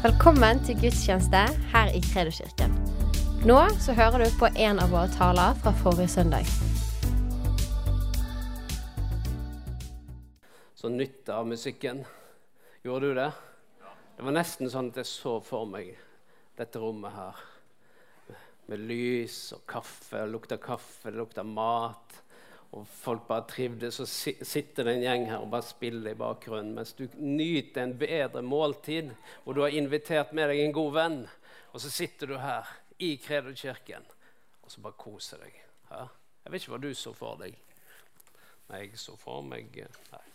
Velkommen til gudstjeneste her i Kredoskirken. Nå så hører du på en av våre taler fra forrige søndag. Så nytt av musikken. Gjorde du det? Det var nesten sånn at jeg så for meg dette rommet her. Med lys og kaffe. Lukta kaffe, lukta mat og folk bare trivdes, så sitter det en gjeng her og bare spiller i bakgrunnen mens du nyter en bedre måltid, hvor du har invitert med deg en god venn, og så sitter du her i Kredokirken og så bare koser deg. Ja? Jeg vet ikke hva du så for deg. Nei, jeg så for meg Nei.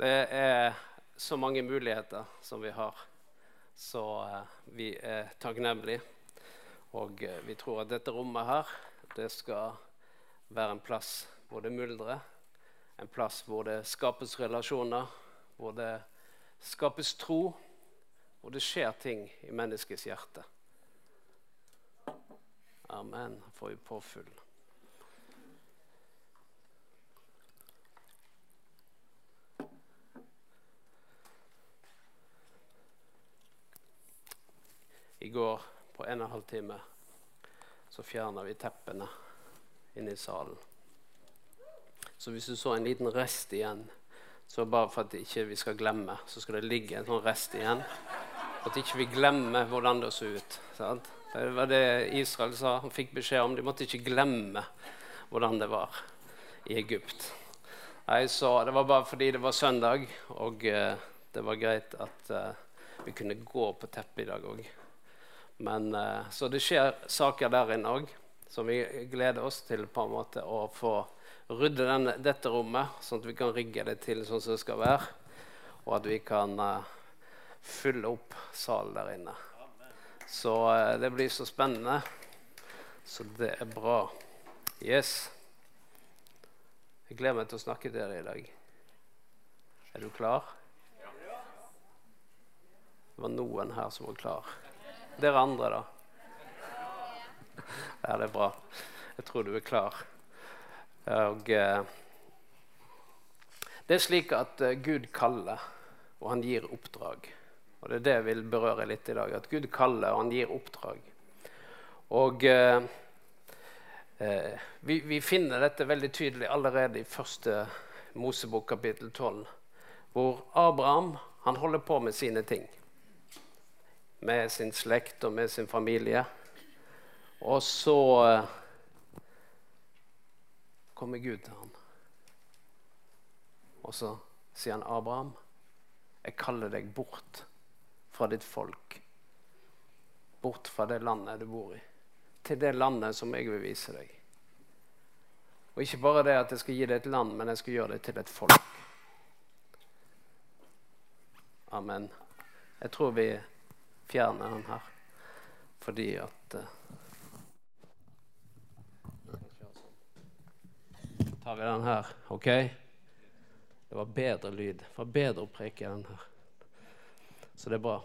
Det er så mange muligheter som vi har, så uh, vi er takknemlige. Og eh, vi tror at dette rommet her, det skal være en plass hvor det myldrer. En plass hvor det skapes relasjoner, hvor det skapes tro, hvor det skjer ting i menneskets hjerte. Amen. Får vi påfyll. I går på en og en halv time så fjerner vi teppene inne i salen. Så hvis du så en liten rest igjen, så bare for at ikke vi skal glemme, så skal det ligge en sånn rest igjen. At ikke vi glemmer hvordan det så ut. Sant? Det var det Israel sa. Han fikk beskjed om de måtte ikke glemme hvordan det var i Egypt. Nei, så Det var bare fordi det var søndag, og uh, det var greit at uh, vi kunne gå på teppet i dag òg. Men, eh, så det skjer saker der inne òg som vi gleder oss til på en måte å få rydde denne, dette rommet, sånn at vi kan rigge det til sånn som det skal være. Og at vi kan uh, fylle opp salen der inne. Så uh, det blir så spennende. Så det er bra. Yes. Jeg gleder meg til å snakke til dere i dag. Er du klar? Det var noen her som var klar. Dere andre, da? Ja, det er bra. Jeg tror du er klar. Og, eh, det er slik at eh, Gud kaller, og han gir oppdrag. Og Det er det jeg vil berøre litt i dag. At Gud kaller, og han gir oppdrag. Og eh, eh vi, vi, finner dette veldig tydelig allerede i første Mosebok kapittel 12, hvor Abraham han holder på med sine ting med sin slekt og med sin familie. Og så eh, kommer Gud til ham. Og så sier han, 'Abraham, jeg kaller deg bort fra ditt folk.' Bort fra det landet du bor i, til det landet som jeg vil vise deg. Og ikke bare det at jeg skal gi deg et land, men jeg skal gjøre deg til et folk. Amen. Jeg tror vi fjerne den her fordi at uh, tar vi den her, OK? Det var bedre lyd. Det var bedre å preke den her. Så det er bra.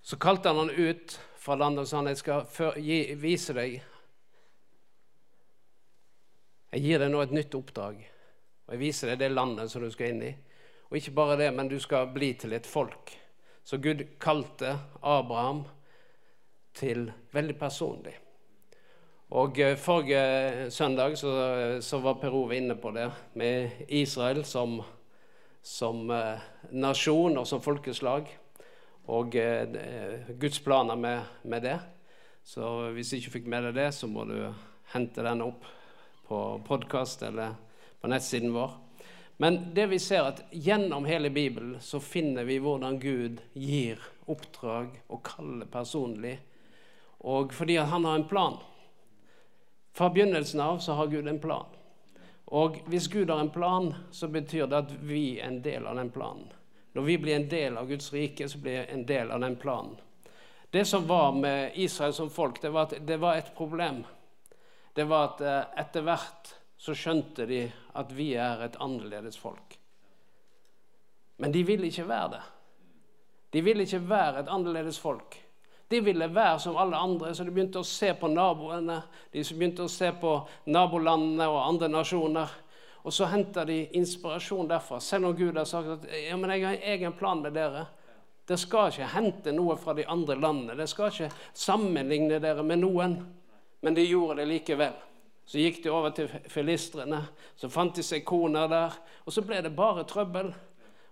Så kalte han han ut fra landet og sa han, jeg skal før, gi, vise deg Jeg gir deg nå et nytt oppdrag. Og jeg viser deg det landet som du skal inn i. Og ikke bare det, men du skal bli til et folk. Så Gud kalte Abraham til veldig personlig. Og eh, Forrige søndag så, så var Per Ove inne på det, med Israel som, som eh, nasjon og som folkeslag. Og eh, Guds planer med, med, det. Så hvis du ikke fikk med deg det, så må du hente den opp på podkast eller på nettsiden vår. Men det vi ser at gjennom hele Bibelen så finner vi hvordan Gud gir oppdrag og kaller personlig. Og fordi han har en plan. Fra begynnelsen av så har Gud en plan. Og hvis Gud har en plan, så betyr det at vi er en del av den planen. Når vi blir en del av Guds rike, så blir vi en del av den planen. Det som var med Israel som folk, det var at det var et problem. Det var at eh, etter hvert så skjønte de at vi er et annerledes folk. Men de ville ikke være det. De ville ikke være et annerledes folk. De ville være som alle andre, så de begynte å se på naboene. De begynte å se på nabolandene og andre nasjoner. Og så henter de inspirasjon derfra, selv om Gud har sagt at ja, men jeg har en egen plan med dere. Dere skal ikke hente noe fra de andre landene. Dere skal ikke sammenligne dere med noen. Men de gjorde det likevel. Så gikk de over til filistrene. Så fant de seg koner der. Og så ble det bare trøbbel.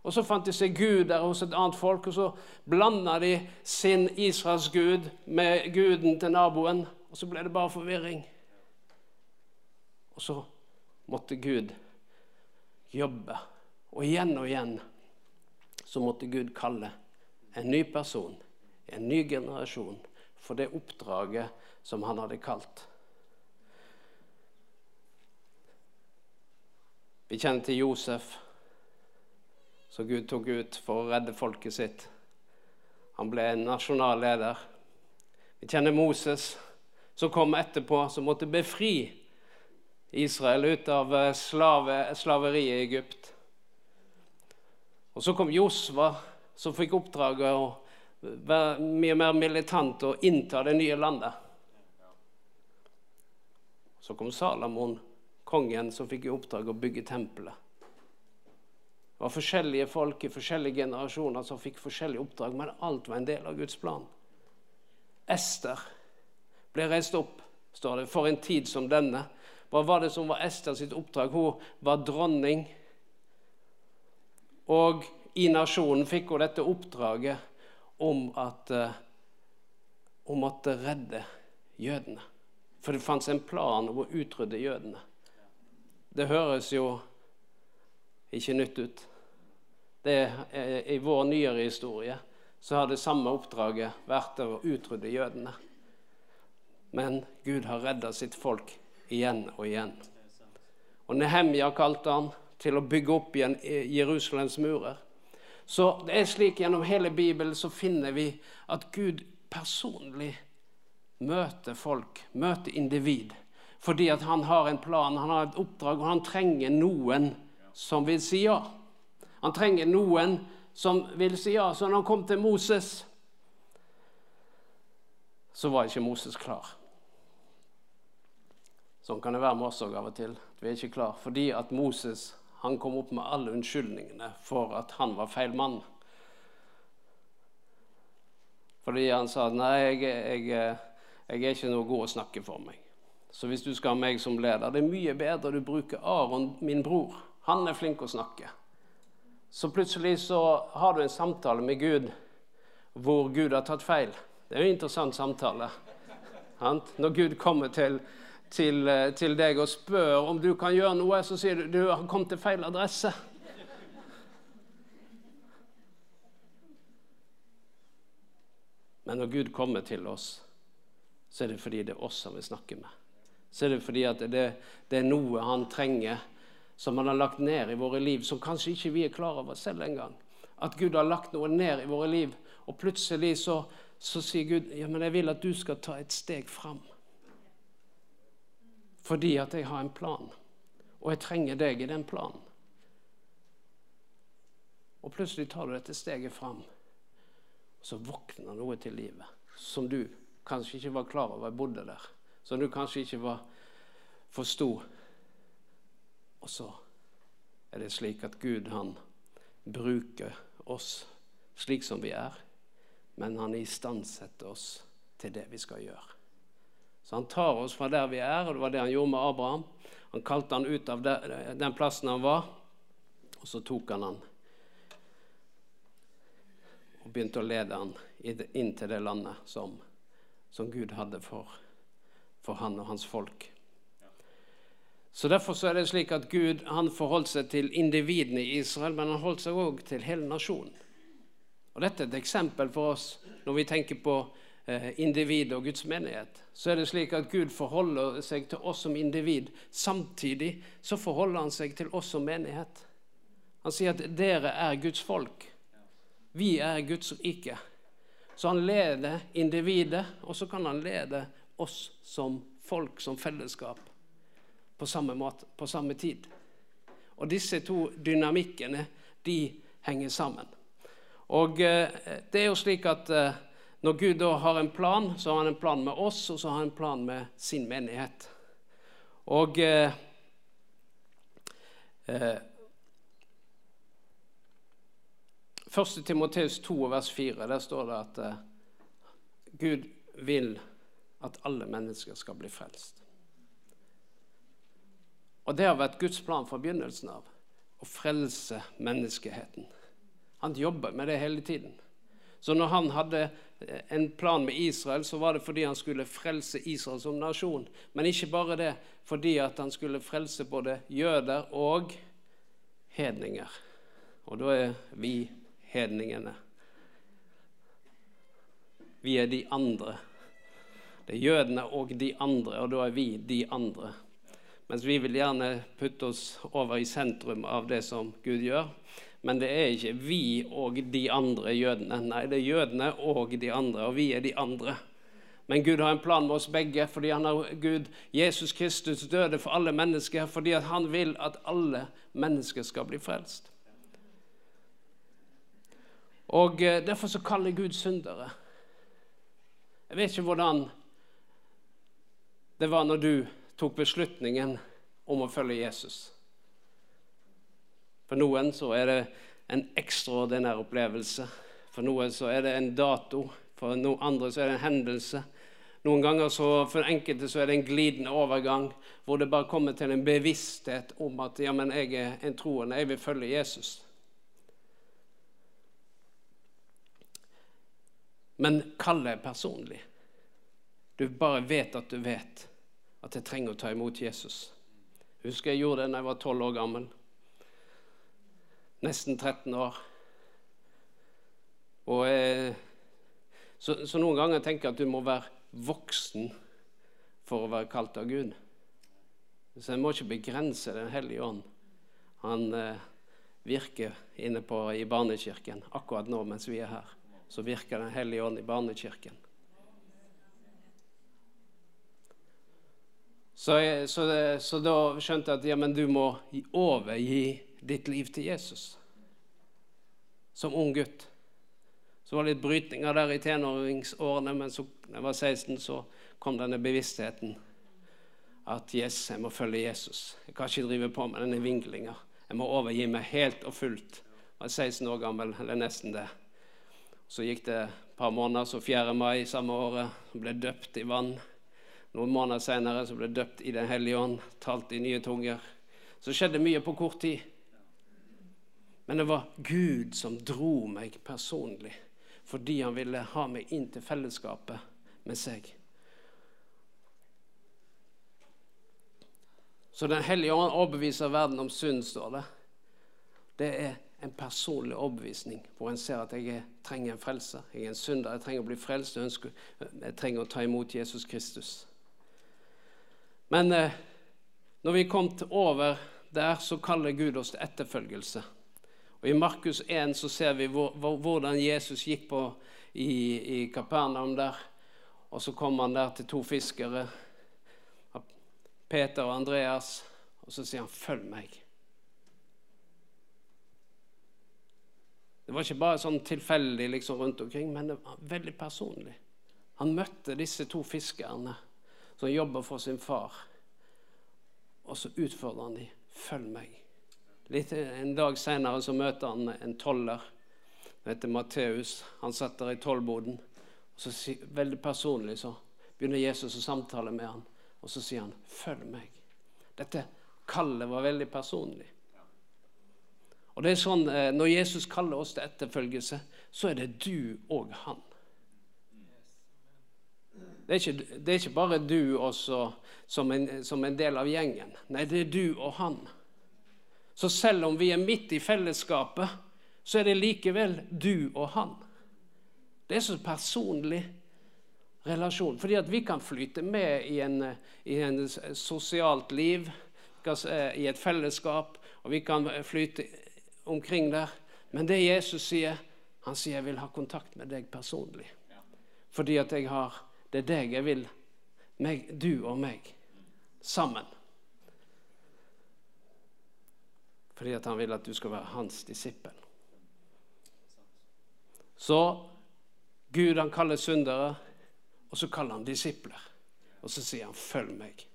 Og så fant de seg Gud der hos et annet folk, og så blanda de sin Israels gud med guden til naboen. Og så ble det bare forvirring. Og så måtte Gud jobbe. Og igjen og igjen så måtte Gud kalle en ny person, en ny generasjon, for det oppdraget som han hadde kalt. Vi kjenner til Josef, som Gud tok ut for å redde folket sitt. Han ble en nasjonal leder. Vi kjenner Moses, som kom etterpå, som måtte befri Israel ut av eh, slave, slaveriet i Egypt. Og så kom Josva, som fikk oppdraget å være mye mer militant og innta det nye landet. Så kom Salamon, kongen, som fikk i oppdrag å bygge tempelet. Det var forskjellige folk i forskjellige generasjoner som fikk forskjellige oppdrag, men alt var en del av Guds plan. Ester ble reist opp, står det, for en tid som denne. Hva var det som var Ester sitt oppdrag? Hun var dronning. Og i nasjonen fikk hun dette oppdraget om at hun måtte redde jødene. For det fantes en plan om å utrydde jødene. Det høres jo ikke nytt ut. Det, I vår nyere historie så har det samme oppdraget vært å utrydde jødene. Men Gud har redda sitt folk igjen og igjen. Og Nehemja kalte han til å bygge opp igjen Jerusalems murer. Så det er slik Gjennom hele Bibelen så finner vi at Gud personlig møter folk, møter individ. Fordi at han har en plan, han har et oppdrag, og han trenger noen som vil si ja. Han trenger noen som vil si ja. Så når han kom til Moses, så var ikke Moses klar. Sånn kan det være med oss òg av og til. Vi er ikke klar. Fordi at Moses han kom opp med alle unnskyldningene for at han var feil mann. Fordi han sa nei, jeg, jeg, jeg er ikke noe god å snakke for meg. Så hvis du skal ha meg som leder Det er mye bedre du bruker Aron, min bror. Han er flink å snakke. Så plutselig så har du en samtale med Gud hvor Gud har tatt feil. Det er jo en interessant samtale. Når Gud kommer til, til, til deg og spør om du kan gjøre noe, så sier du du har kommet til feil adresse. Men når Gud kommer til oss, så er det fordi det er oss han vil snakke med så er det fordi at det, det, er noe han trenger, som han har lagt ned i våre liv, som kanskje ikke vi er klar over selv engang. At Gud har lagt noe ned i våre liv, og plutselig så, så sier Gud ja, men jeg vil at du skal ta et steg fram. Fordi at jeg har en plan, og jeg trenger deg i den planen. Og plutselig tar du dette steget fram, og så våkner noe til livet som du kanskje ikke var klar over bodde der som du kanskje ikke var forsto. Og så er det slik at Gud han bruker oss slik som vi er, men han istandsetter oss til det vi skal gjøre. Så han tar oss fra der vi er, og det var det han gjorde med Abraham. Han kalte han ut av den plassen han var, og så tok han han og begynte å lede han inn til det landet som, som Gud hadde for for han og hans folk. Så Derfor så er det slik at Gud han forholdt seg til individene i Israel, men han holdt seg òg til hele nasjonen. Og Dette er et eksempel for oss når vi tenker på eh, individ og Guds menighet. Så er det slik at Gud forholder seg til oss som individ. Samtidig så forholder han seg til oss som menighet. Han sier at dere er Guds folk. Vi er Guds rike. Så han leder individet, og så kan han lede oss som folk, som fellesskap, på samme, måte, på samme tid. Og disse to dynamikkene de henger sammen. Og eh, det er jo slik at eh, når Gud da har en plan, så har han en plan med oss, og så har han en plan med sin menighet. Og eh, Eh, 1. Timoteus 2, vers 4, der står det at eh, Gud vil at alle mennesker skal bli frelst. Og det har vært Guds plan fra begynnelsen av. Å frelse menneskeheten. Han jobber med det hele tiden. Så når han hadde eh, en plan med Israel, så var det fordi han skulle frelse Israel som nasjon. Men ikke bare det, fordi han skulle frelse både jøder og hedninger. Og da er vi hedningene. Vi er de andre. Det er jødene og de andre, og da er vi de andre. Mens vi vil gjerne putte oss over i sentrum av det som Gud gjør. Men det er ikke vi og de andre jødene. Nei, det er jødene og de andre, og vi er de andre. Men Gud har en plan med oss begge, fordi han har Gud, Jesus Kristus døde for alle mennesker fordi han vil at alle mennesker skal bli frelst. Og eh, Derfor så kaller Gud syndere. Jeg vet ikke hvordan det var når du tok beslutningen om å følge Jesus. For noen så er det en ekstraordinær opplevelse. For noen så er det en dato. For noen andre så er det en hendelse. Noen ganger så, For enkelte så er det en glidende overgang hvor det bare kommer til en bevissthet om at ja, men jeg er en troende, jeg vil følge Jesus. Men kallet er personlig. Du bare vet at du vet at jeg trenger å ta imot Jesus. Jeg husker jeg gjorde det da jeg var 12 år gammel. Nesten 13 år. Og eh, så, så, noen ganger tenker jeg at du må være voksen for å være kalt av Gud. Så jeg må ikke begrense Den hellige ånd. Han eh, virker inne på, i barnekirken akkurat nå mens vi er her. Så virker Den hellige ånd i barnekirken. Så, så, så, da skjønte jeg at ja, men du må overgi ditt liv til Jesus. Som ung gutt. Så var det litt brytninger der i tenåringsårene, men så da jeg var 16, så kom denne bevisstheten at yes, jeg må følge Jesus. Jeg kan ikke drive på med denne vinglinga. Jeg må overgi meg helt og fullt. Jeg var 16 år gammel, eller nesten det. Så gikk det et par måneder, så 4. mai samme året ble døpt i vann. Noen måneder senere så ble jeg døpt i Den hellige ånd, talt i nye tunger. Så skjedde mye på kort tid. Men det var Gud som dro meg personlig fordi han ville ha meg inn til fellesskapet med seg. Så Den hellige ånd overbeviser verden om synd, står det. Det er en personlig overbevisning hvor en ser at jeg trenger en frelser. Jeg er en synder, jeg trenger å bli frelst, jeg trenger å ta imot Jesus Kristus. Men eh, når vi kom over der, så kaller Gud oss til etterfølgelse. Og I Markus 1 så ser vi hvor, hvordan Jesus gikk på i, i Kapernaum der. Og så kom han der til to fiskere, Peter og Andreas, og så sier han 'følg meg'. Det var ikke bare sånn tilfeldig liksom rundt omkring, men det var veldig personlig. Han møtte disse to fiskerne som jobber for sin far. Og så utfordrer han dem. 'Følg meg'. Litt, en dag seinere møter han en toller. Han heter Matteus. Han satt der i tollboden. Og så Veldig personlig så begynner Jesus å samtale med han. Og så sier han 'følg meg'. Dette kallet var veldig personlig. Og det er sånn, eh, Når Jesus kaller oss til etterfølgelse, så er det du og han. Det er ikke, det er ikke bare du også som en, som en, del av gjengen. Nei, det er du og han. Så selv om vi er midt i fellesskapet, så er det likevel du og han. Det er så personlig relasjon. Fordi at vi kan flyte med i en, i en sosialt liv, i et fellesskap, og vi kan flyte omkring der. Men det Jesus sier, han sier 'jeg vil ha kontakt med deg personlig'. Fordi at jeg har det er deg jeg vil. Meg, du og meg. Sammen. Fordi at han vil at du skal være hans disippel. Så Gud han kaller syndere, og så kaller han disipler. Og så sier han 'følg meg'.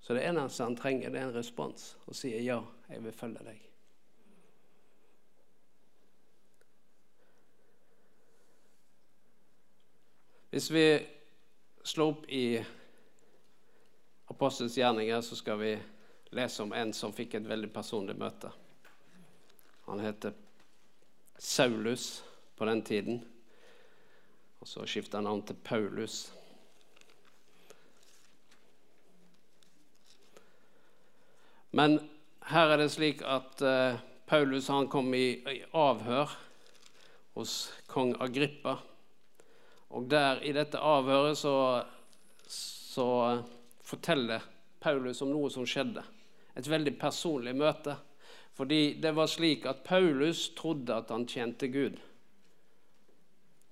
Så det eneste han trenger, det er en respons og sier ja, jeg vil følge deg. Hvis vi slår opp i Apostelens gjerninger, så skal vi lese om en som fikk et veldig personlig møte. Han heter Saulus på den tiden. Og så skifta han navn til Paulus. Men her er det slik at uh, Paulus han kom i, i, avhør hos kong Agrippa. Og der i dette avhøret så, så forteller Paulus om noe som skjedde. Et veldig personlig møte. Fordi det var slik at Paulus trodde at han tjente Gud.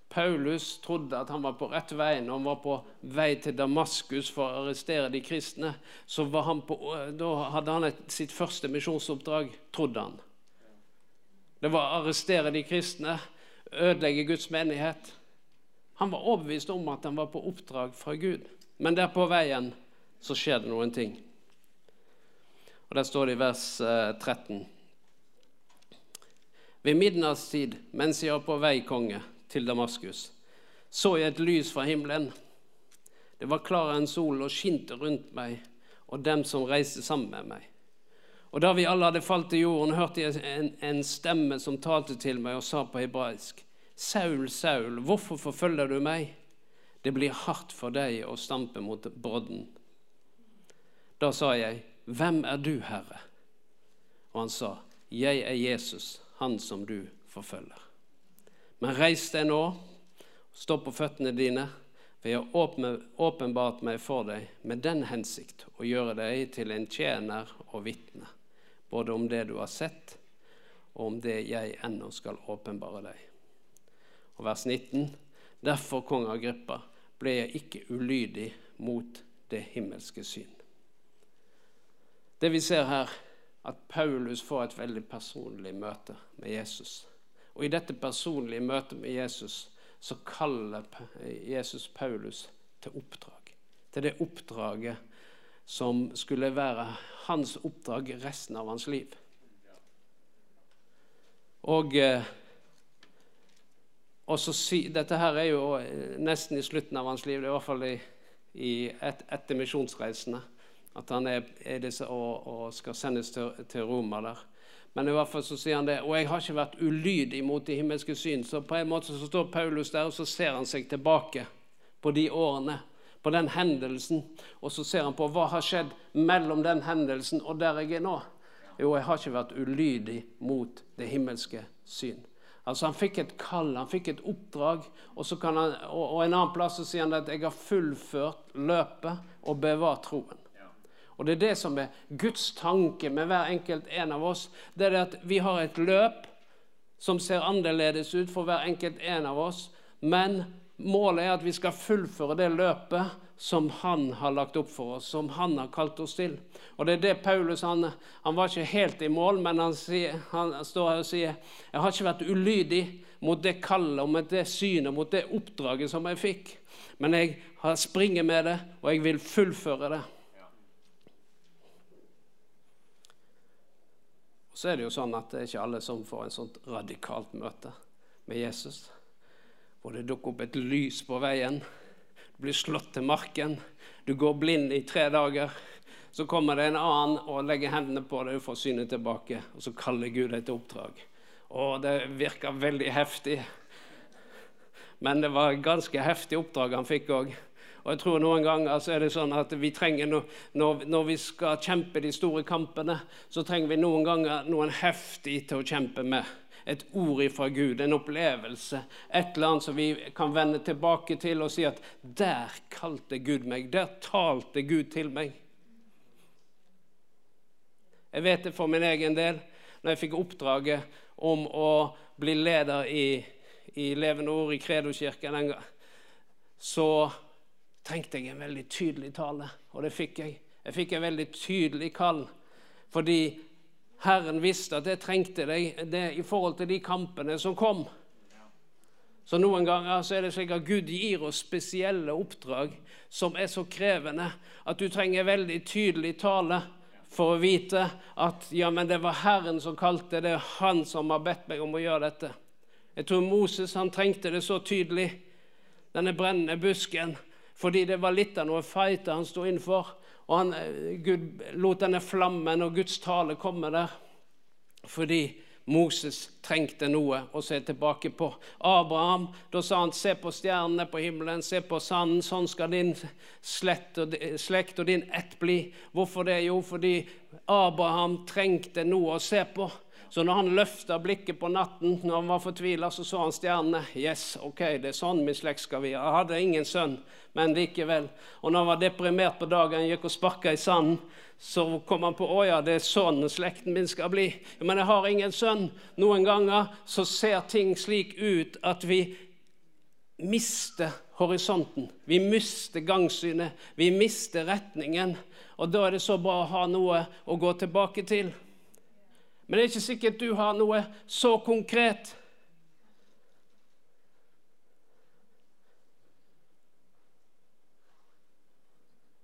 Paulus trodde at han var på rett vei når han var på vei til Damaskus for å arrestere de kristne. så på, Da hadde han et, sitt første misjonsoppdrag, trodde han. Det var å arrestere de kristne, ødelegge Guds menighet. Han var overbevist om at han var på oppdrag fra Gud. Men der på veien så skjer det noen ting. Og Der står det i vers 13. Eh, Ved midnattstid, mens jeg var på vei, konge, til Damaskus, så jeg et lys fra himmelen. Det var klarere enn sol og skinte rundt meg og dem som reiste sammen med meg. Og da vi alle hadde falt til jorden, hørte jeg en, en stemme som talte til meg og sa på hebraisk.: Saul, Saul, hvorfor forfølger du meg? Det blir hardt for deg å stampe mot brodden. Da sa jeg, hvem er du, Herre? Og han sa, Jeg er Jesus, han som du forfølger. Men reis deg nå, stå på føttene dine, for jeg har åpenbart meg for deg med den hensikt å gjøre deg til en tjener og vitne, både om det du har sett, og om det jeg ennå skal åpenbare deg. Og vers 19.: Derfor, kong Agrippa, ble jeg ikke ulydig mot det himmelske syn. Det vi ser her, at Paulus får et veldig personlig møte med Jesus. Og i dette personlige møtet med Jesus så kaller Jesus Paulus til oppdrag. Til det oppdraget som skulle være hans oppdrag resten av hans liv. Og, eh, og så si, Dette her er jo nesten i slutten av hans liv, det er i hvert fall i, i et, etter misjonsreisene. At han er, er disse, og, og, skal sendes til, til Roma der. Men i hvert fall så sier han det. Og jeg har ikke vært ulydig mot de himmelske syn. Så på en måte så står Paulus der, og så ser han seg tilbake på de årene. På den hendelsen. Og så ser han på hva har skjedd mellom den hendelsen og der jeg er nå. Jo, jeg har ikke vært ulydig mot det himmelske syn. Altså Han fikk et kall, han fikk et oppdrag, og, han, og, og en annen plass så sier han at 'jeg har fullført løpet og bevart troen'. Og det er det som er Guds tanke med hver enkelt en av oss. Det er det at vi har et løp som ser annerledes ut for hver enkelt en av oss. Men målet er at vi skal fullføre det løpet som han har lagt opp for oss, som han har kalt oss til. Og det er det Paulus han, han var ikke helt i mål, men han, sier, han, står her og sier jeg har ikke vært ulydig mot det kallet og mot det synet, mot det oppdraget som jeg fikk. Men jeg springer med det, og jeg vil fullføre det. så er det jo sånn at det er ikke alle som får en sånt radikalt møte med Jesus. Hvor det dukker opp et lys på veien. Du blir slått til marken. Du går blind i tre dager. Så kommer det en annen og legger hendene på deg og får synet tilbake. Og så kaller Gud deg til oppdrag. Og det virker veldig heftig. Men det var et ganske heftig oppdrag han fikk òg. Og jeg tror noen ganger så er det sånn at vi trenger no, når, når, vi skal kjempe de store kampene, så trenger vi noen ganger noen heftig til å kjempe med. Et ord ifra Gud, en opplevelse, et eller annet som vi kan vende tilbake til og si at 'der kalte Gud meg', der talte Gud til meg. Jeg vet det for min egen del. Når jeg fikk oppdraget om å bli leder i, i Levende Ord i Kredokirken, så trengte jeg en veldig tydelig tale, og det fikk jeg. Jeg fikk en veldig tydelig kall fordi Herren visste at jeg trengte deg det i forhold til de kampene som kom. Så noen ganger så er det slik at Gud gir oss spesielle oppdrag som er så krevende at du trenger veldig tydelig tale for å vite at ja, men det var Herren som kalte det, er Han som har bedt meg om å gjøre dette. Jeg tror Moses han trengte det så tydelig, denne brennende busken, fordi det var litt av noe fighter han sto innenfor. Og han, eh, Gud lot denne flammen og Guds tale komme der fordi Moses trengte noe å se tilbake på. Abraham, da sa han, se på stjernene på himmelen, se på sanden. Sånn skal din slekt og, slekt og din ett bli. Hvorfor det? Jo, fordi Abraham trengte noe å se på. Så når han løfta blikket på natten når han var fortvila, så så han stjernene. Yes, ok, det er sånn min slekt skal vi. Jeg hadde ingen sønn, men likevel. Og når han var deprimert på dagen, gikk og sparka i sanden, så kom han på å ja, det er sånn slekten min skal bli. Men jeg har ingen sønn. Noen ganger så ser ting slik ut at vi mister horisonten. Vi mister gangsynet. Vi mister retningen. Og da er det så bra å ha noe å gå tilbake til. Men det er ikke sikkert du har noe så konkret.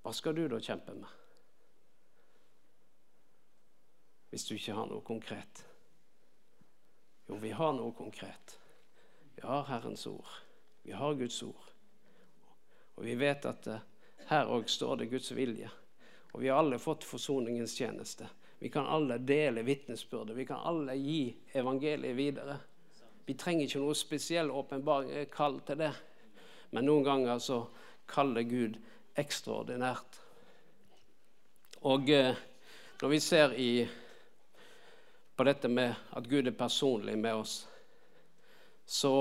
Hva skal du da kjempe med? hvis du ikke har noe konkret? Jo, vi har noe konkret. Vi har Herrens ord. Vi har Guds ord. Og vi vet at uh, her òg står det Guds vilje. Og vi har alle fått forsoningens tjeneste. Vi kan alle dele vitnesbyrdet. Vi kan alle gi evangeliet videre. Vi trenger ikke noe spesiell åpenbaring eh, kall til det. Men noen ganger så kaller Gud ekstraordinært. Og eh, når vi ser i på dette med at Gud er personlig med oss, så,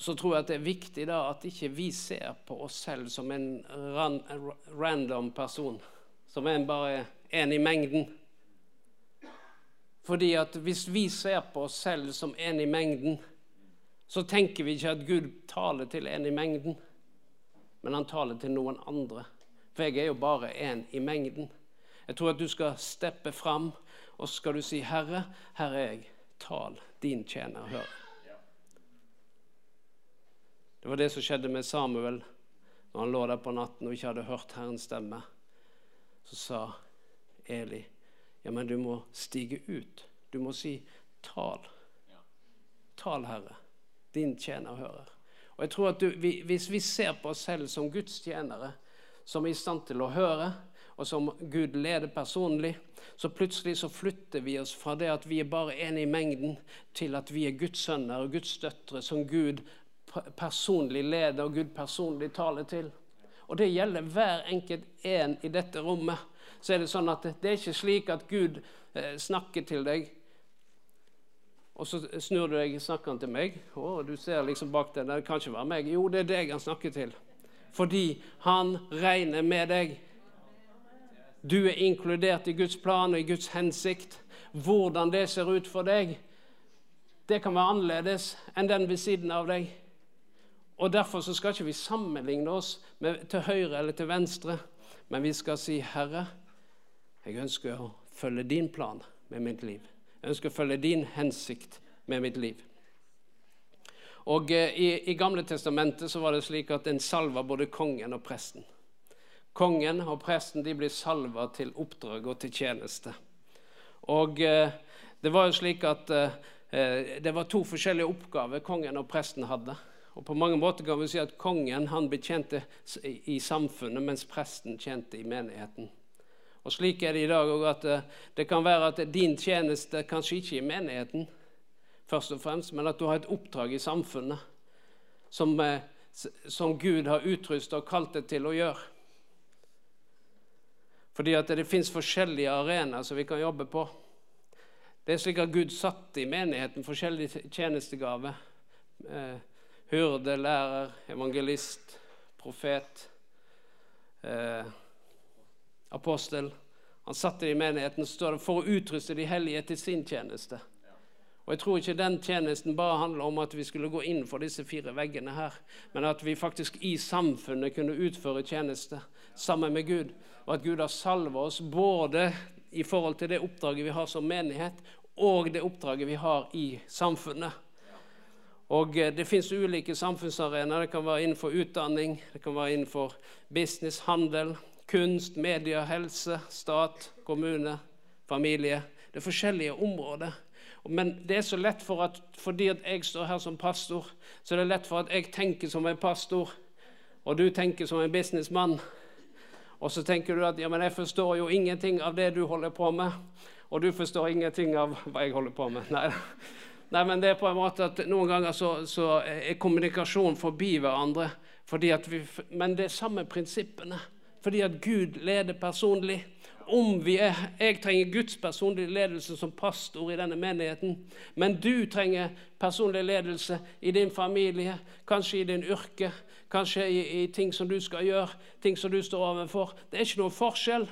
så tror jeg at det er viktig da at ikke vi ser på oss selv som en ran, random person, som en bare en i mengden. Fordi at hvis vi ser på oss selv som en i mengden, så tenker vi ikke at Gud taler til en i mengden, men han taler til noen andre. For jeg er jo bare en i mengden. Jeg tror at du skal steppe fram og så skal du si, 'Herre, her er jeg. Tal, din tjener, hør.' Det var det som skjedde med Samuel når han lå der på natten og ikke hadde hørt Herrens stemme. Så sa Eli, 'Ja, men du må stige ut. Du må si, 'Tal. Tal, Herre. Din tjener hører.' Og jeg tror at du, Hvis vi ser på oss selv som Guds tjenere, som er i stand til å høre, og som Gud leder personlig, så plutselig så flytter vi oss fra det at vi er bare en i mengden, til at vi er Guds sønner og Guds døtre som Gud personlig leder og Gud personlig taler til. Og det gjelder hver enkelt en i dette rommet. Så er det sånn at det er ikke slik at Gud eh, snakker til deg, og så snur du deg snakker han til meg. Å, du ser liksom bak deg. Det kan ikke være meg. Jo, det er deg han snakker til. Fordi han regner med deg. Du er inkludert i Guds plan og i Guds hensikt. Hvordan det ser ut for deg, det kan være annerledes enn den ved siden av deg. Og Derfor så skal ikke vi sammenligne oss med, til høyre eller til venstre, men vi skal si, 'Herre, jeg ønsker å følge din plan med mitt liv.' Jeg ønsker å følge din hensikt med mitt liv. Og eh, i, I Gamle testamentet så var det slik at en salva både kongen og presten. Kongen og presten de blir salva til oppdrag og til tjeneste. Og eh, Det var jo slik at eh, det var to forskjellige oppgaver kongen og presten hadde. Og På mange måter kan vi si at kongen han betjente i samfunnet, mens presten tjente i menigheten. Og Slik er det i dag òg at eh, det kan være at din tjeneste kanskje ikke i menigheten, først og fremst, men at du har et oppdrag i samfunnet som, eh, som Gud har utrustet og kalt deg til å gjøre. Fordi at det fins forskjellige arenaer som vi kan jobbe på. Det er slik at Gud satte i menigheten forskjellige tjenestegaver. Eh, lærer, evangelist, profet, eh, apostel. Han satte det i menigheten står for å utruste de hellige til sin tjeneste. Og Jeg tror ikke den tjenesten bare handler om at vi skulle gå inn for disse fire veggene her, men at vi faktisk i samfunnet kunne utføre tjeneste sammen med Gud og at Gud har salva oss både i forhold til det oppdraget vi har som menighet, og det oppdraget vi har i samfunnet. Og eh, Det fins ulike samfunnsarenaer. Det kan være innenfor utdanning, det kan være innenfor business, handel, kunst, media, helse, stat, kommune, familie. Det er forskjellige områder. Men det er så lett for at fordi at jeg står her som pastor, så er det lett for at jeg tenker som en pastor, og du tenker som en businessmann. Og så tenker du at ja, men jeg forstår jo ingenting av det du holder på med. Og du forstår ingenting av hva jeg holder på med. Nei, Nei men det er på en måte at noen ganger så, så er kommunikasjon forbi hverandre. Vi, men det er samme prinsippene. Fordi at Gud leder personlig om vi er Jeg trenger Guds personlige ledelse som pastor i denne menigheten. Men du trenger personlig ledelse i din familie, kanskje i din yrke, kanskje i, i ting som du skal gjøre, ting som du står overfor. Det er ikke noen forskjell,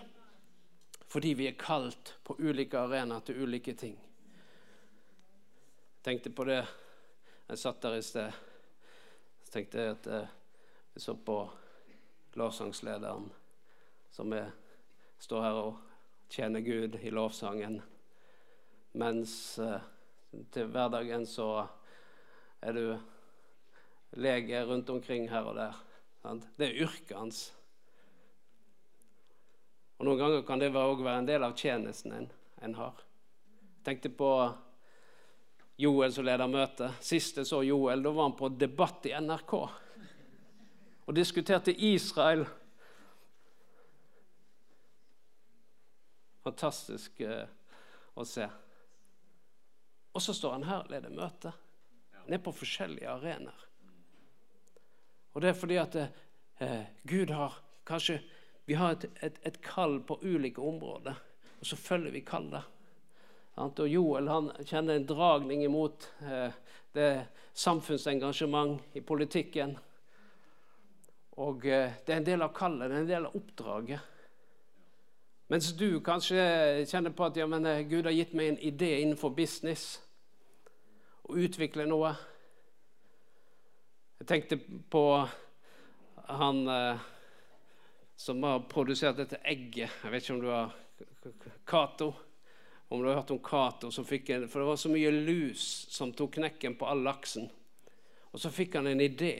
fordi vi er kalt på ulike arenaer til ulike ting. Jeg tenkte på det jeg satt der i sted. Så tenkte jeg at jeg eh, så på lovsangslederen som vi står her og tjener Gud i lovsangen. Mens eh, til hverdagen så er du lege rundt omkring her og der. Sant? Det er yrket hans. Og Noen ganger kan det òg være en del av tjenesten en, en har. Jeg tenkte på Joel som leder møtet. Sist jeg så Joel, da var han på debatt i NRK og diskuterte Israel Fantastisk uh, å se. Og så står han her og leder møte. Er på forskjellige arenaer. Og det er fordi at uh, Gud har kanskje Vi har et, et, et, kall på ulike områder, og så følger vi kallet. Og Joel han kjenner en dragning imot eh, det samfunnsengasjement i politikken. Og det er en del av kallet, det er en del av oppdraget. Mens du kanskje kjenner på at ja, men eh, Gud har gitt meg en idé innenfor business. Å utvikle noe. Jeg tenkte på han eh, som har produsert dette egget. Jeg vet ikke om du har Cato. Om du har hørt om Cato som fikk en For det var så mye lus som tok knekken på all laksen. Og så fikk han en idé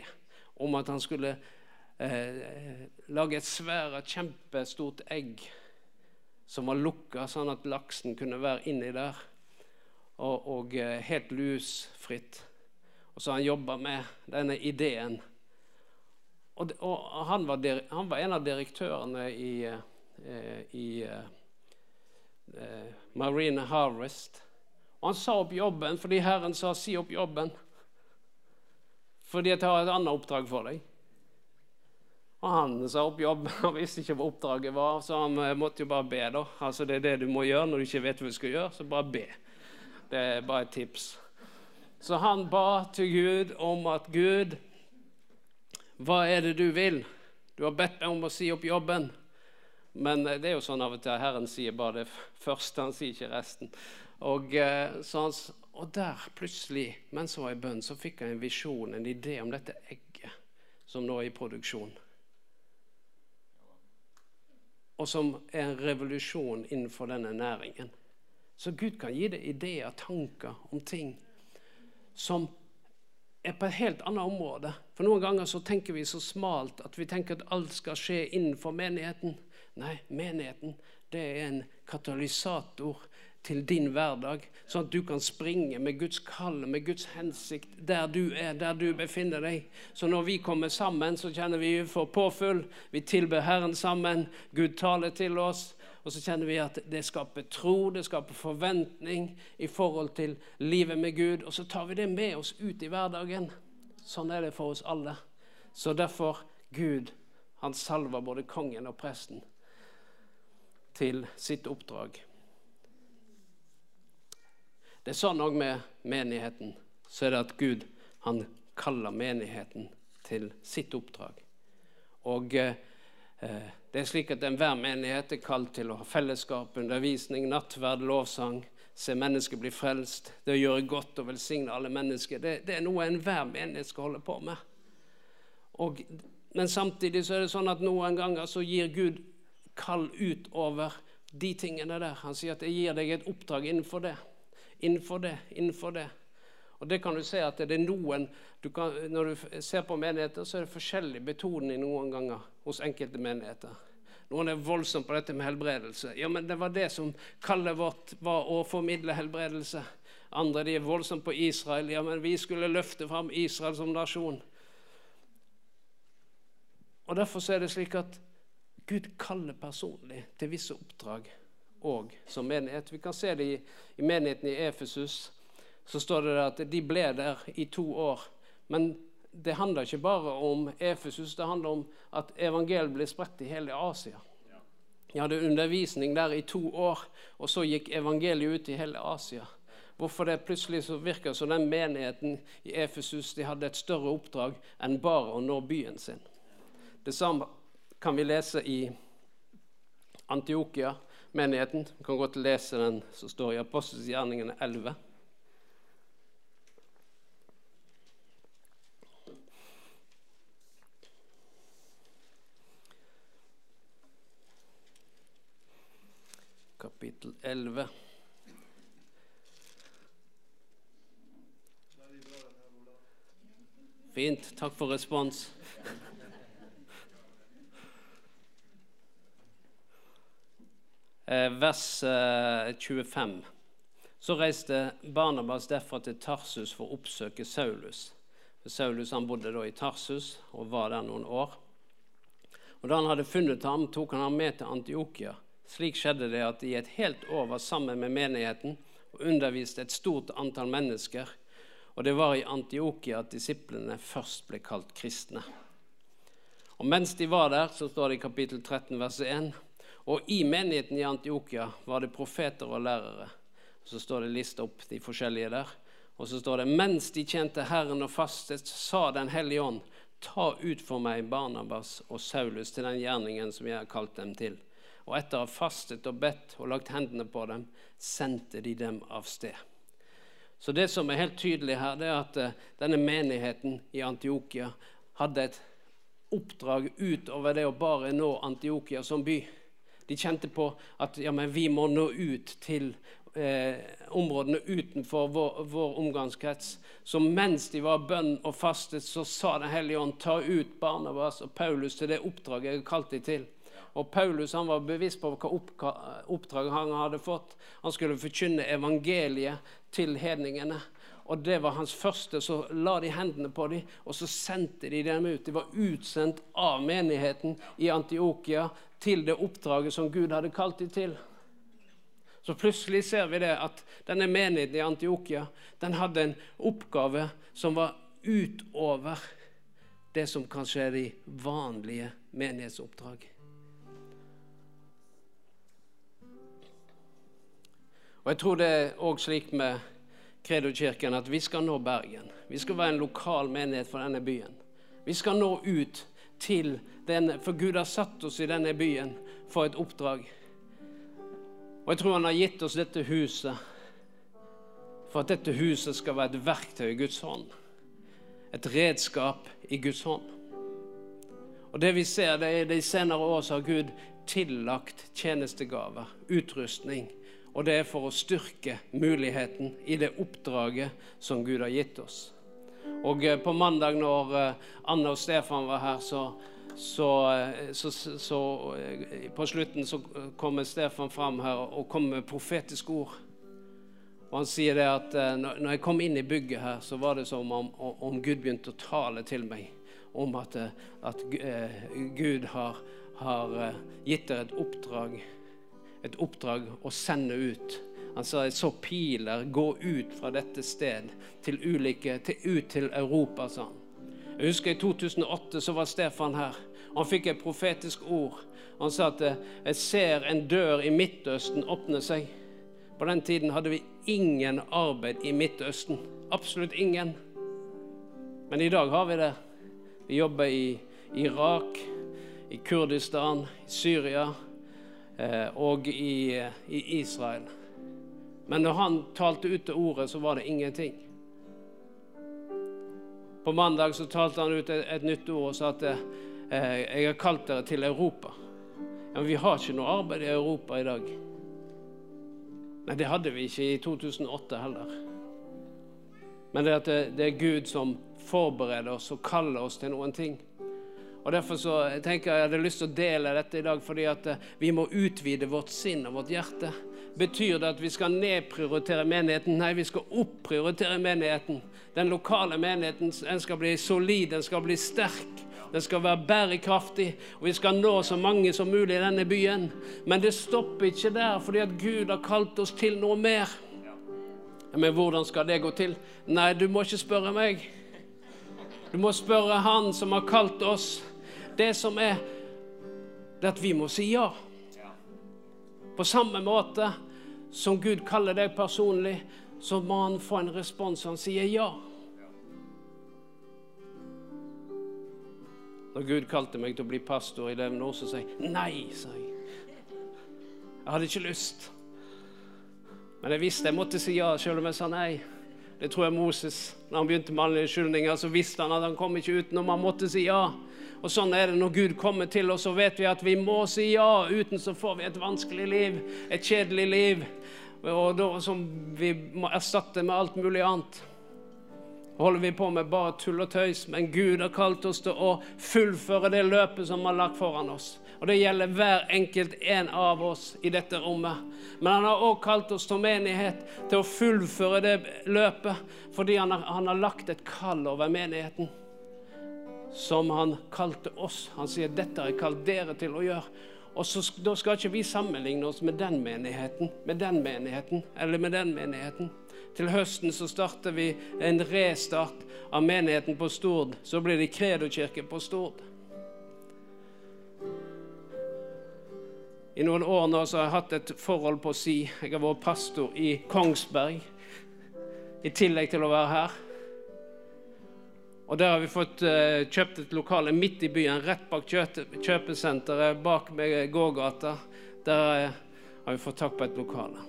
om at han skulle eh, lage et svært, kjempestort egg som var lukka, sånn at laksen kunne være inni der. Og, og eh, helt lusfritt. Og så han jobba med denne ideen. Og, og han, var han, var en av direktørene i, i, i uh, Marine Harvest. Og han sa opp jobben fordi Herren sa 'si opp jobben'. Fordi jeg har et annet oppdrag for deg. Og han sa opp jobb. Han visste ikke hva oppdraget var, så han eh, måtte jo bare be. da. Altså Det er det du må gjøre når du ikke vet hva du skal gjøre, så bare be. Det er bare et tips. Så han ba til Gud om at Gud, hva er det du vil? Du har bedt meg om å si opp jobben. Men eh, det er jo sånn av og til at Herren sier bare det første, han sier ikke resten. Og, så han, og der plutselig, mens han var i bønn, så fikk han en visjon, en idé om dette egget som nå er i produksjon og som er en revolusjon innenfor denne næringen. Så Gud kan gi deg ideer, tanker om ting som er på et helt annet område. For noen ganger så tenker vi så smalt at vi tenker at alt skal skje innenfor menigheten. Nei, menigheten det er en katalysator til din hverdag, sånn at du kan springe med Guds kall, med Guds hensikt, der du er, der du befinner deg. Så når vi kommer sammen, så kjenner vi vi får påfyll. Vi tilber Herren sammen. Gud taler til oss. Og så kjenner vi at det skaper tro, det skaper forventning i forhold til livet med Gud. Og så tar vi det med oss ut i hverdagen. Sånn er det for oss alle. Så derfor Gud, han salver både kongen og presten til sitt oppdrag. Det er sånn òg med menigheten. Så er det at Gud han kaller menigheten til sitt oppdrag. Og eh, det er slik at enhver menighet er kalt til å ha fellesskap, undervisning, nattverd, lovsang, se mennesker bli frelst, det å gjøre godt og velsigne alle mennesker. Det, det er noe enhver menighet skal holde på med. Og, men samtidig så er det sånn at noen ganger så gir Gud kall utover de tingene der. Han sier at 'jeg gir deg et oppdrag innenfor det' innenfor det, innenfor det. Og det kan du se at det er noen du kan, Når du ser på menigheter, så er det forskjellig betoning noen ganger hos enkelte menigheter. Noen er voldsomme på dette med helbredelse. Ja, men det var det som kallet vårt var å formidle helbredelse. Andre de er voldsomme på Israel. Ja, men vi skulle løfte fram Israel som nasjon. Og Derfor er det slik at Gud kaller personlig til visse oppdrag òg som menighet. Vi kan se det i, i menigheten i Efesus. Så står det at de ble der i to år. Men det handler ikke bare om Efesus, det handler om at evangeliet ble spredt i hele Asia. De hadde undervisning der i to år, og så gikk evangeliet ut i hele Asia. Hvorfor det plutselig så virker som den menigheten i Efesus de hadde et større oppdrag enn bare å nå byen sin. Det samme kan vi lese i Antiokia, menigheten. Vi kan godt lese den som står i Apostelsgjerningene 11. Kapittel 11. Fint. Takk for respons. Vers 25. Eh, Så reiste Barnabas derfra til Tarsus for å oppsøke Saulus. Saulus han bodde da i Tarsus og var der noen år. Og Da han hadde funnet ham, tok han ham med til Antiokia. Slik skjedde det at de i et helt år var sammen med menigheten og underviste et stort antall mennesker. Og det var i Antiokia at disiplene først ble kalt kristne. Og mens de var der, så står det i kapittel 13, vers 1 og i menigheten i Antiokia var det profeter og lærere. Så står det lista opp de forskjellige der. Og så står det mens de tjente Herren og fastet, sa Den hellige ånd, ta ut for meg Barnabas og Saulus til den gjerningen som jeg har kalt dem til. Og etter å ha fastet og bedt og lagt hendene på dem, sendte de dem av sted. Så det som er helt tydelig her, det er at eh, denne menigheten i Antiokia hadde et oppdrag utover det å bare nå Antiokia som by. De kjente på at ja, vi må nå ut til eh, områdene utenfor vår, vår, omgangskrets. Så mens de var bønn og fastet, så sa Den hellige ånd ta ut Barnabas og Paulus til det oppdraget jeg har kalt dem til. Og Paulus han var bevisst på hva oppdrag han hadde fått. Han skulle forkynne evangeliet til hedningene. Og det var hans første. Så la de hendene på dem, og så sendte de dem ut. De var utsendt av menigheten i Antiokia til det oppdraget som Gud hadde kalt dem til. Så plutselig ser vi det at denne menigheten i Antiokia den hadde en oppgave som var utover det som kanskje er de vanlige menighetsoppdrag. Og Jeg tror det er òg slik med Kredo-kirken at vi skal nå Bergen. Vi skal være en lokal menighet for denne byen. Vi skal nå ut til denne, for Gud har satt oss i denne byen for et oppdrag. Og jeg tror han har gitt oss dette huset for at dette huset skal være et verktøy i Guds hånd. Et redskap i Guds hånd. Og det vi ser, det er De senere år så har Gud tillagt tjenestegaver, utrustning. Og det er for å styrke muligheten i det oppdraget som Gud har gitt oss. Og eh, på mandag når eh, Anne og Stefan var her, så, så, eh, så, så På slutten så kommer Stefan fram her og kommer med profetiske ord. Og Han sier det at når jeg kom inn i bygget her, så var det som om, om Gud begynte å tale til meg om at, at Gud har, har gitt dere et oppdrag, et oppdrag å sende ut han sa jeg så piler gå ut fra dette sted til ulike, til, ut til Europa, sa han. Jeg husker I 2008 så var Stefan her. Han fikk et profetisk ord. Han sa at jeg ser en dør i Midtøsten åpne seg. På den tiden hadde vi ingen arbeid i Midtøsten. Absolutt ingen. Men i dag har vi det. Vi jobber i Irak, i Kurdistan, i Syria eh, og i, i Israel. Men når han talte ut det ordet, så var det ingenting. På mandag så talte han ut et, et nytt ord og sa at eh, 'jeg har kalt dere til Europa'. Ja, men vi har ikke noe arbeid i Europa i dag. Nei, det hadde vi ikke i 2008 heller. men det det, det er Gud som forbereder oss og kaller oss til noen ting. Og Derfor så tenker jeg jeg hadde lyst til å dele dette i dag, fordi at eh, vi må utvide vårt sinn og vårt hjerte. Betyr det at vi skal nedprioritere menigheten? Nei, vi skal opprioritere menigheten. Den lokale menigheten den skal bli solid, den skal bli sterk. Den skal være bærekraftig, og vi skal nå så mange som mulig i denne byen. Men det stopper ikke der, fordi at Gud har kalt oss til noe mer. Men hvordan skal det gå til? Nei, du må ikke spørre meg. Du må spørre Han som har kalt oss. Det som er, det er at vi må si ja. På samme måte som Gud kaller deg personlig, så må han få en respons. Han sier ja. Når Gud kalte meg til å bli pastor i Levnord, så sa jeg nei. sa Jeg Jeg hadde ikke lyst. Men jeg visste jeg måtte si ja, selv om jeg sa nei. Det tror jeg Moses, når han begynte med alle skyldninger, så visste han at han kom ikke utenom. Han måtte si ja. Og sånn er det når Gud kommer til oss, så vet vi at vi må si ja. Uten så får vi et vanskelig liv, et kjedelig liv, og da, som vi må erstatte med alt mulig annet holder vi på med bare tull og tøys, men Gud har kalt oss til å fullføre det løpet som han har lagt foran oss. Og det gjelder hver enkelt en av oss i dette rommet. Men han har også kalt oss som menighet til å fullføre det løpet, fordi han har, han har lagt et kall over menigheten. Som han kalte oss. Han sier 'dette har jeg kalt dere til å gjøre'. Og så, Da skal ikke vi sammenligne oss med den menigheten, med den menigheten eller med den menigheten. Til høsten så starter vi en restart av menigheten på Stord. Så blir det Kredokirke på Stord. I noen år nå så har jeg hatt et forhold på si Jeg har vært pastor i Kongsberg i tillegg til å være her. Og Der har vi fått uh, kjøpt et lokale midt i byen, rett bak kjøpesenteret, bak med gågata. Der uh, har vi fått tak på et lokale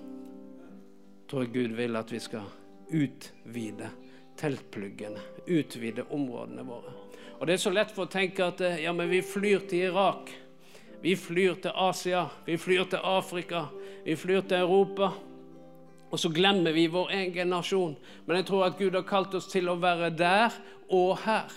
tror jeg Gud vil at vi skal utvide teltpluggene, utvide områdene våre. Og Det er så lett for å tenke at eh, ja, men vi flyr til Irak, vi flyr til Asia, vi flyr til Afrika, vi flyr til Europa. Og så glemmer vi vår egen nasjon. Men jeg tror at Gud har kalt oss til å være der og her.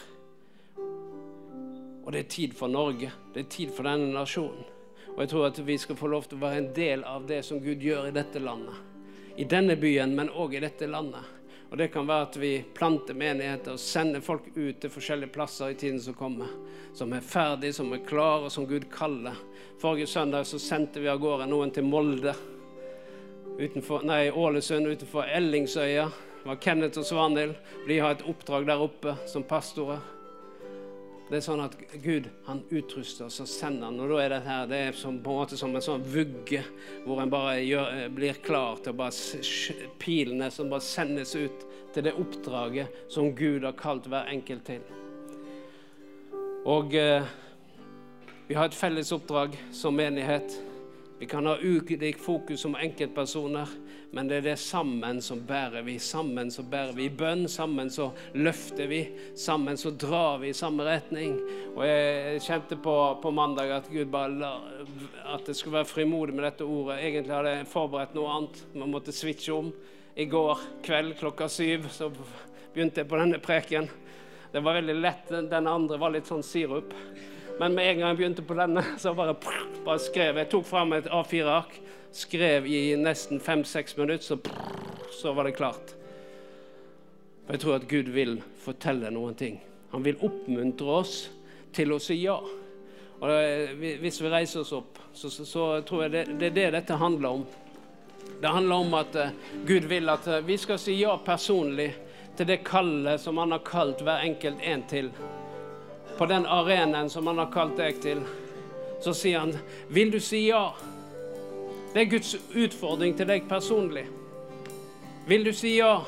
Og det er tid for Norge. Det er tid for denne nasjonen. Og jeg tror at vi skal få lov til å være en del av det som Gud gjør i dette landet i denne byen, men òg i dette landet. Og Det kan være at vi planter menigheter og sender folk ut til forskjellige plasser i tiden som kommer. Som er ferdige, som er klare, og som Gud kaller. Forrige søndag så sendte vi av gårde noen til Molde. Utenfor, nei, Ålesund utenfor Ellingsøya. Det var Kenneth og Svanhild. De har et oppdrag der oppe som pastorer. Det er sånn at Gud han utruster oss og sender han, og da er det her det er som, på en måte som en sånn vugge hvor en bare gjør, eh, blir klar til å bare Pilene som bare sendes ut til det oppdraget som Gud har kalt hver enkelt til. Og eh, vi har et felles oppdrag som menighet. Vi kan ha ulik fokus som enkeltpersoner, men det er det sammen som bærer vi. Sammen så bærer vi bønn, sammen så løfter vi, sammen så drar vi i samme retning. Og jeg kjente på, på mandag at Gud bare la, at det skulle være frimodig med dette ordet. Egentlig hadde jeg forberedt noe annet. Man måtte switche om. I går kveld klokka syv så begynte jeg på denne preken. Det var veldig lett. Den andre var litt sånn sirup. Men med en gang jeg begynte på denne, så bare, bare skrev jeg. tok fram et A4-ark, skrev i nesten fem-seks minutter, så, så var det klart. For jeg tror at Gud vil fortelle noen ting. Han vil oppmuntre oss til å si ja. Og Hvis vi reiser oss opp, så, så, så tror jeg det, det, er det dette handler om. Det handler om at uh, Gud vil at uh, vi skal si ja personlig til det kallet som han har kalt hver enkelt en til på den arenaen som han har kalt deg til, så sier han, 'Vil du si ja?' Det er Guds utfordring til deg personlig. Vil du si ja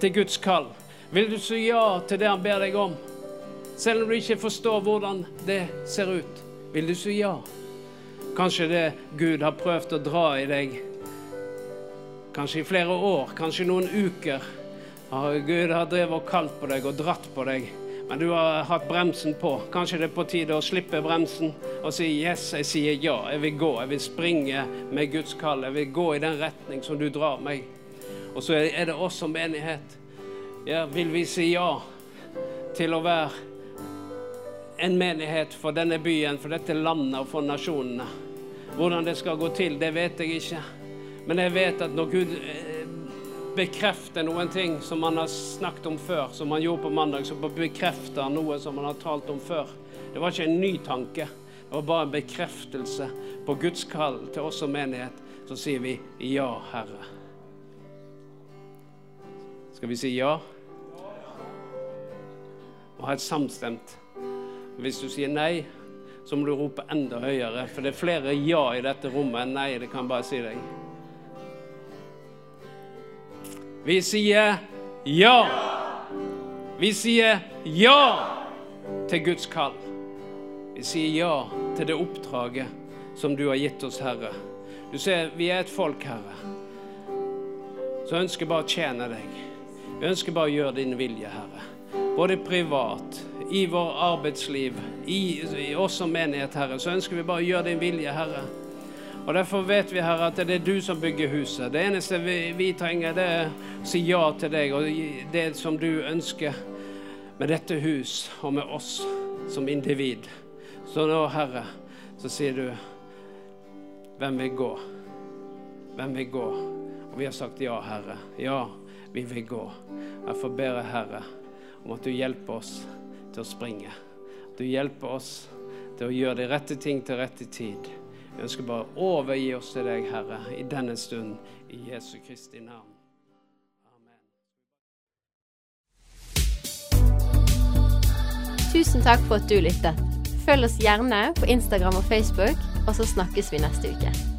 til Guds kall? Vil du si ja til det han ber deg om? Selv om du ikke forstår hvordan det ser ut, vil du si ja? Kanskje det Gud har prøvd å dra i deg, kanskje i flere år, kanskje noen uker. Gud har drevet og kalt på deg og dratt på deg men du har hatt bremsen på. Kanskje det er på tide å slippe bremsen og si 'yes', jeg sier ja. Jeg vil gå. Jeg vil springe med Guds kall. Jeg vil gå i den retning som du drar meg. Og så er det oss som menighet. Ja, vil vi si ja til å være en menighet for denne byen, for dette landet og for nasjonene? Hvordan det skal gå til, det vet jeg ikke. Men jeg vet at når Gud bekrefter noen ting som han har snakket om før, som han gjorde på mandag, så bekrefter noe som han har talt om før. Det var ikke en ny tanke. Det var bare en bekreftelse på Guds kall til oss som menighet. Så sier vi ja, Herre. Skal vi si ja? Og ha et samstemt. Hvis du sier nei, så må du rope enda høyere, for det er flere ja i dette rommet enn nei. Det kan bare si deg. Vi sier ja. Vi sier ja til Guds kall. Vi sier ja til det oppdraget som du har gitt oss, Herre. Du ser, vi er et folk, Herre, som ønsker bare å tjene deg. Vi ønsker bare å gjøre din vilje, Herre. Både privat, i vår arbeidsliv, i, i oss som menighet, Herre, så ønsker vi bare å gjøre din vilje, Herre. Og Derfor vet vi, Herre, at det er du som bygger huset. Det eneste vi, vi trenger, det er å si ja til deg og det som du ønsker med dette hus og med oss som individ. Så nå, Herre, så sier du hvem vil gå? Hvem vil gå? Og vi har sagt ja, Herre. Ja, vi vil gå. Derfor ber jeg, Herre, om at du hjelper oss til å springe. Du hjelper oss til å gjøre de rette ting til rette tid. Vi ønsker bare å overgi oss til deg, Herre, i denne stund, i Jesu Kristi navn. Amen. Tusen takk for at du lyttet. Følg oss gjerne på Instagram og Facebook, og så snakkes vi neste uke.